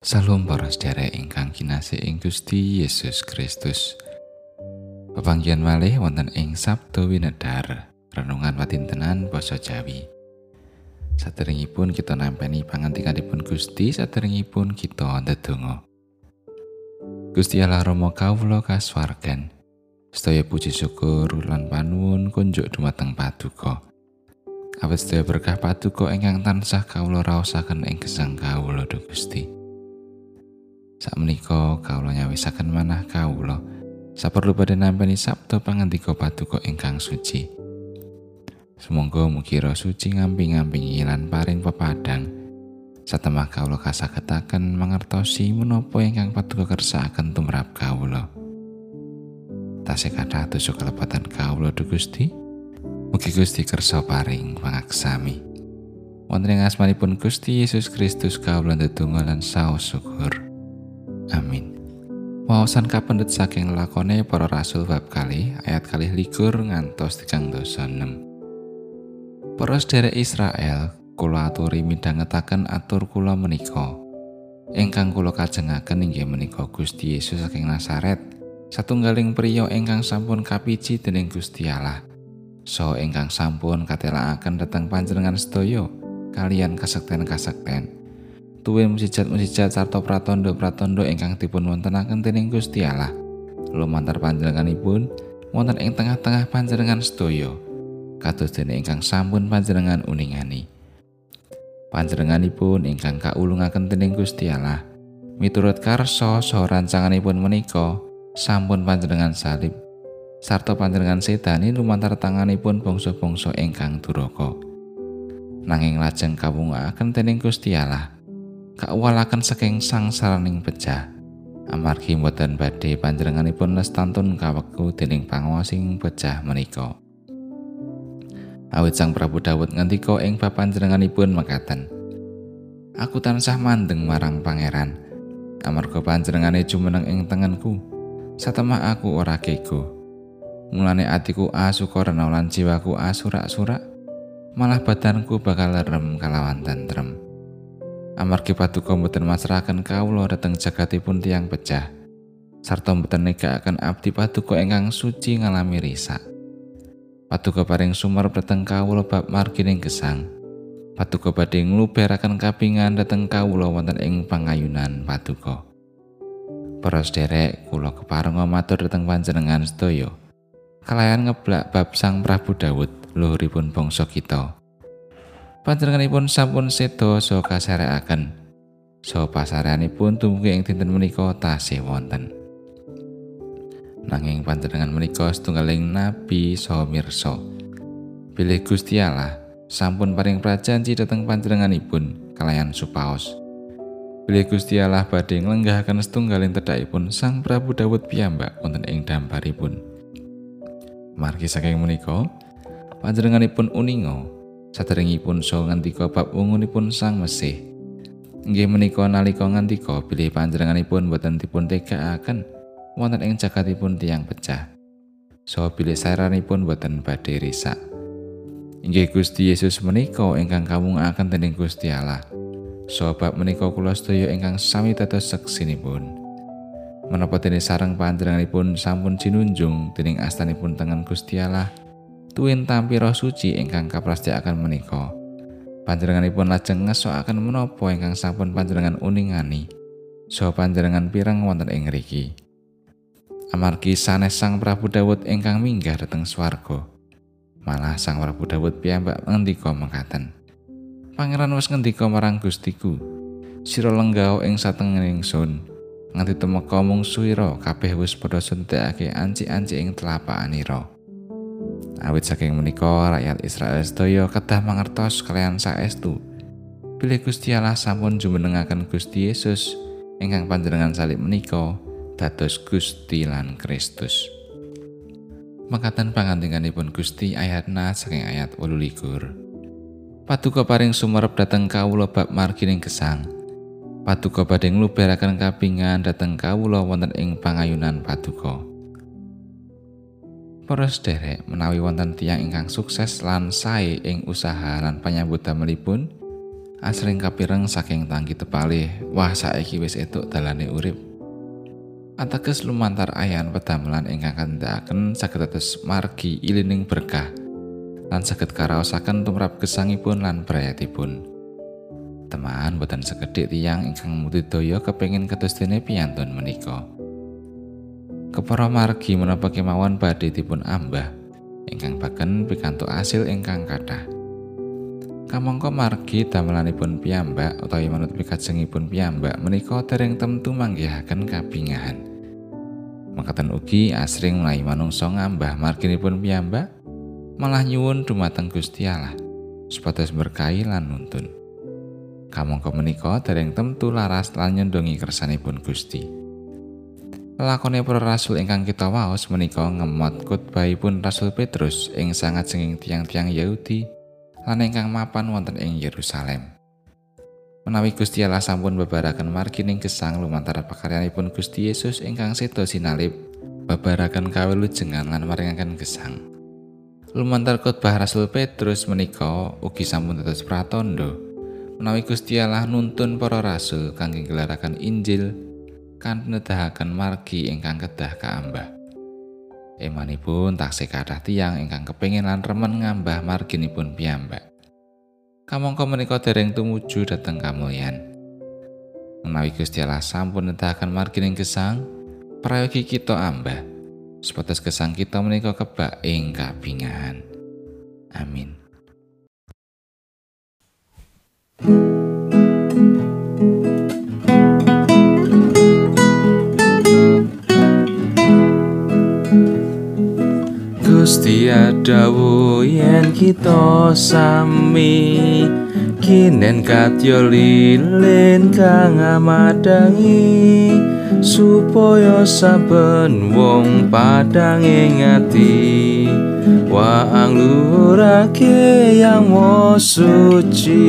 Salam para sedherek ingkang kinasih ing Gusti Yesus Kristus. Pepanggihan malih wonten ing Sabtu Winedar, renungan watintenan basa Jawi. Saderengipun kita nampeni pangantikanipun Gusti, saderengipun kita ndedonga. Gusti Allah Rama kawula kasuwargan. Sedaya puji syukur lan panuwun kunjuk dumateng Paduka. Awit sedaya berkah Paduka ingkang tansah kawula raosaken ing gesang kawula Gusti. Sakmenika kawula nyawisaken manah kawula saperlu badhe nampi sabda pangandika paduka ingkang suci. Sumangga mugi roh suci ngamping-ngampingi lan paring pepadang. Satemah kawula kasagetaken mangertosi menapa ingkang paduka kersakaken tumrap kawula. Tasih kathah dosa kalepatan kawula Gusti. Mugi Gusti kersa paring pangaksami. Wonten ing asmanipun Gusti Yesus Kristus kawula ndedonga lan saos syukur. Amin. Wawasan kapendet saking lakone para rasul bab kali ayat kali likur ngantos tigang dosa 6. Para sederek Israel, kula aturi midhangetaken atur kula menika. Ingkang kula kajengaken inggih menika Gusti Yesus saking Nazaret, satunggaling priya ingkang sampun kapiji dening Gusti Allah. So ingkang sampun katelakaken dhateng panjenengan sedaya kalian kasekten-kasekten. Tuwin musijat-musijat sarta pratandha-pratandha ingkang dipun wontenaken dening Gusti Allah. Lumantar panjenenganipun wonten ing tengah-tengah panjenengan sedaya kados dene ingkang sampun panjenengan uningani. Panjenenganipun ingkang kaulungaken dening Gusti Allah miturut karsa saha rancanganipun menika sampun panjenengan salib sarta panjenengan setani lumantar tanganipun bangsa-bangsa ingkang duraka. Nanging lajeng kawungaken dening Gusti Allah kawalaken saking sangsaraning pecah. Amargi mboten badhe panjenenganipun lestantun kawekku dening panguwasing pecah menika. Awit Sang Prabu Dawud ngendika ing bab panjenenganipun mekaten. Aku tansah mandeng marang pangeran. Amarga panjenengane jumeneng ing tengenku. Satemah aku ora kego. Mulane atiku asuka rena lan jiwaku asurak-surak. Malah badanku bakal rem kalawan tentrem. Amargi paduka mboten masrahaken kawula dhateng jagatipun tiang pecah. Sarta mboten negakaken abdi paduka ingkang suci ngalami risak. Paduka paring sumar dhateng kawula bab margining gesang. Paduka badhe ngluberaken kapingan dhateng kawula wonten ing pangayunan paduka. Para sederek kula keparenga matur dhateng panjenengan sedaya. Kalayan ngeblak bab sang Prabu Dawud luhuripun bangsa kita panjenenganipun sampun sedo so kasarekaken. So pasareanipun tumugi ing dinten menika tasih wonten. Nanging panjenengan menika setunggaling nabi so mirsa. Bilih Gusti Allah sampun paring prajanji dhateng panjenenganipun kalayan supaos. Bilih Gusti Allah badhe nglenggahaken setunggaling tedhakipun Sang Prabu Dawud piyambak wonten ing damparipun. Margi saking menika panjenenganipun uninga Saderengipun so ngendika bab wungunipun Sang Mesih. Nggih menika nalika ngendika bilih panjenenganipun boten dipun tegakaken wonten ing jagatipun tiang pecah. So bilih saranipun boten badhe risak. Inggih Gusti Yesus menika ingkang kawungaken dening Gusti Allah. So bab menika kula sedaya ingkang sami dados seksinipun. Menapa dene sareng panjenenganipun sampun jinunjung dening astanipun tengen Gusti Allah, tuwin tampi roh suci ingkang kaprastikaken menika. Panjenenganipun lajeng ngesokaken menapa ingkang sampun panjenengan uningani. So panjenengan pirang wonten ing ngriki. Amargi sanes Sang Prabu Dawud ingkang minggah dhateng swarga. Malah Sang Prabu Dawud piyambak ngendika mekaten. Pangeran wis ngendika marang Gustiku, sira lenggao ing satengening sun. Nganti temeka mungsuhira kabeh wis padha suntikake anci-anci ing telapakanira. Awit saking menika rakyat Israel sedaya kedah mangertos kalian saestu. Bilih Gusti Allah sampun jumenengaken Gusti Yesus ingkang panjenengan salib menika dados Gusti lan Kristus. Mekaten pangantinganipun Gusti ayat na saking ayat 28. Paduka paring sumerep dhateng kawula bab margining gesang. Paduka badhe ngluberaken kapingan dhateng kawula wonten ing pangayunan paduka. Para sederek menawi wonten tiyang ingkang sukses lan sae ing usaha lan panyambut damelipun, asring kapireng saking tangki tepale wah saiki wis etuk dalane urip. Ateges lumantar ayan pedamelan ingkang kandhaken saged dados margi ilining berkah lan saged karaosaken tumrap gesangipun lan brayatipun teman boten sekedhik tiyang ingkang mudidaya kepengin kados dene piyantun menika kepara margi menapa kemawon badhe dipun ambah ingkang baken pikantuk asil ingkang kathah Kamangka margi damelanipun piyambak utawi manut pikajengipun piyambak menika dereng temtu manggihaken kabingahan. Makaten ugi asring mulai manungsa ngambah marginipun piyambak malah nyuwun dumateng Gusti Allah supados berkahi lan nuntun. Kamangka menika dereng temtu laras lan nyendongi kersanipun Gusti. Lakone para rasul ingkang kita waos menika ngemot khotbahipun Rasul Petrus ing sangat senging tiang-tiang Yahudi lan ingkang mapan wonten ing Yerusalem. Menawi Gusti Allah sampun babaraken margining gesang lumantar pakaryanipun Gusti Yesus ingkang sedo sinalip babaraken kawilujengan lan maringaken gesang. Lumantar khotbah Rasul Petrus menika ugi sampun dados pratandha menawi Gusti Allah nuntun para rasul kangge gelaraken Injil kan nedahaken margi ingkang kedah kaambah. Emanipun taksih kathah tiyang ingkang kepengin lan remen ngambah marginipun piyambak. Kamangka menika dereng tumuju dhateng kamulyan. Menawi Gusti Allah sampun nedahaken margining gesang, prayogi kita ambah. Supados gesang kita menika kebak ing kabingahan. Amin. Gusti adawu yen kita sami. Kinen katyo lilin kang amadangi supaya saben wong padang ingati wa anglurake yang suci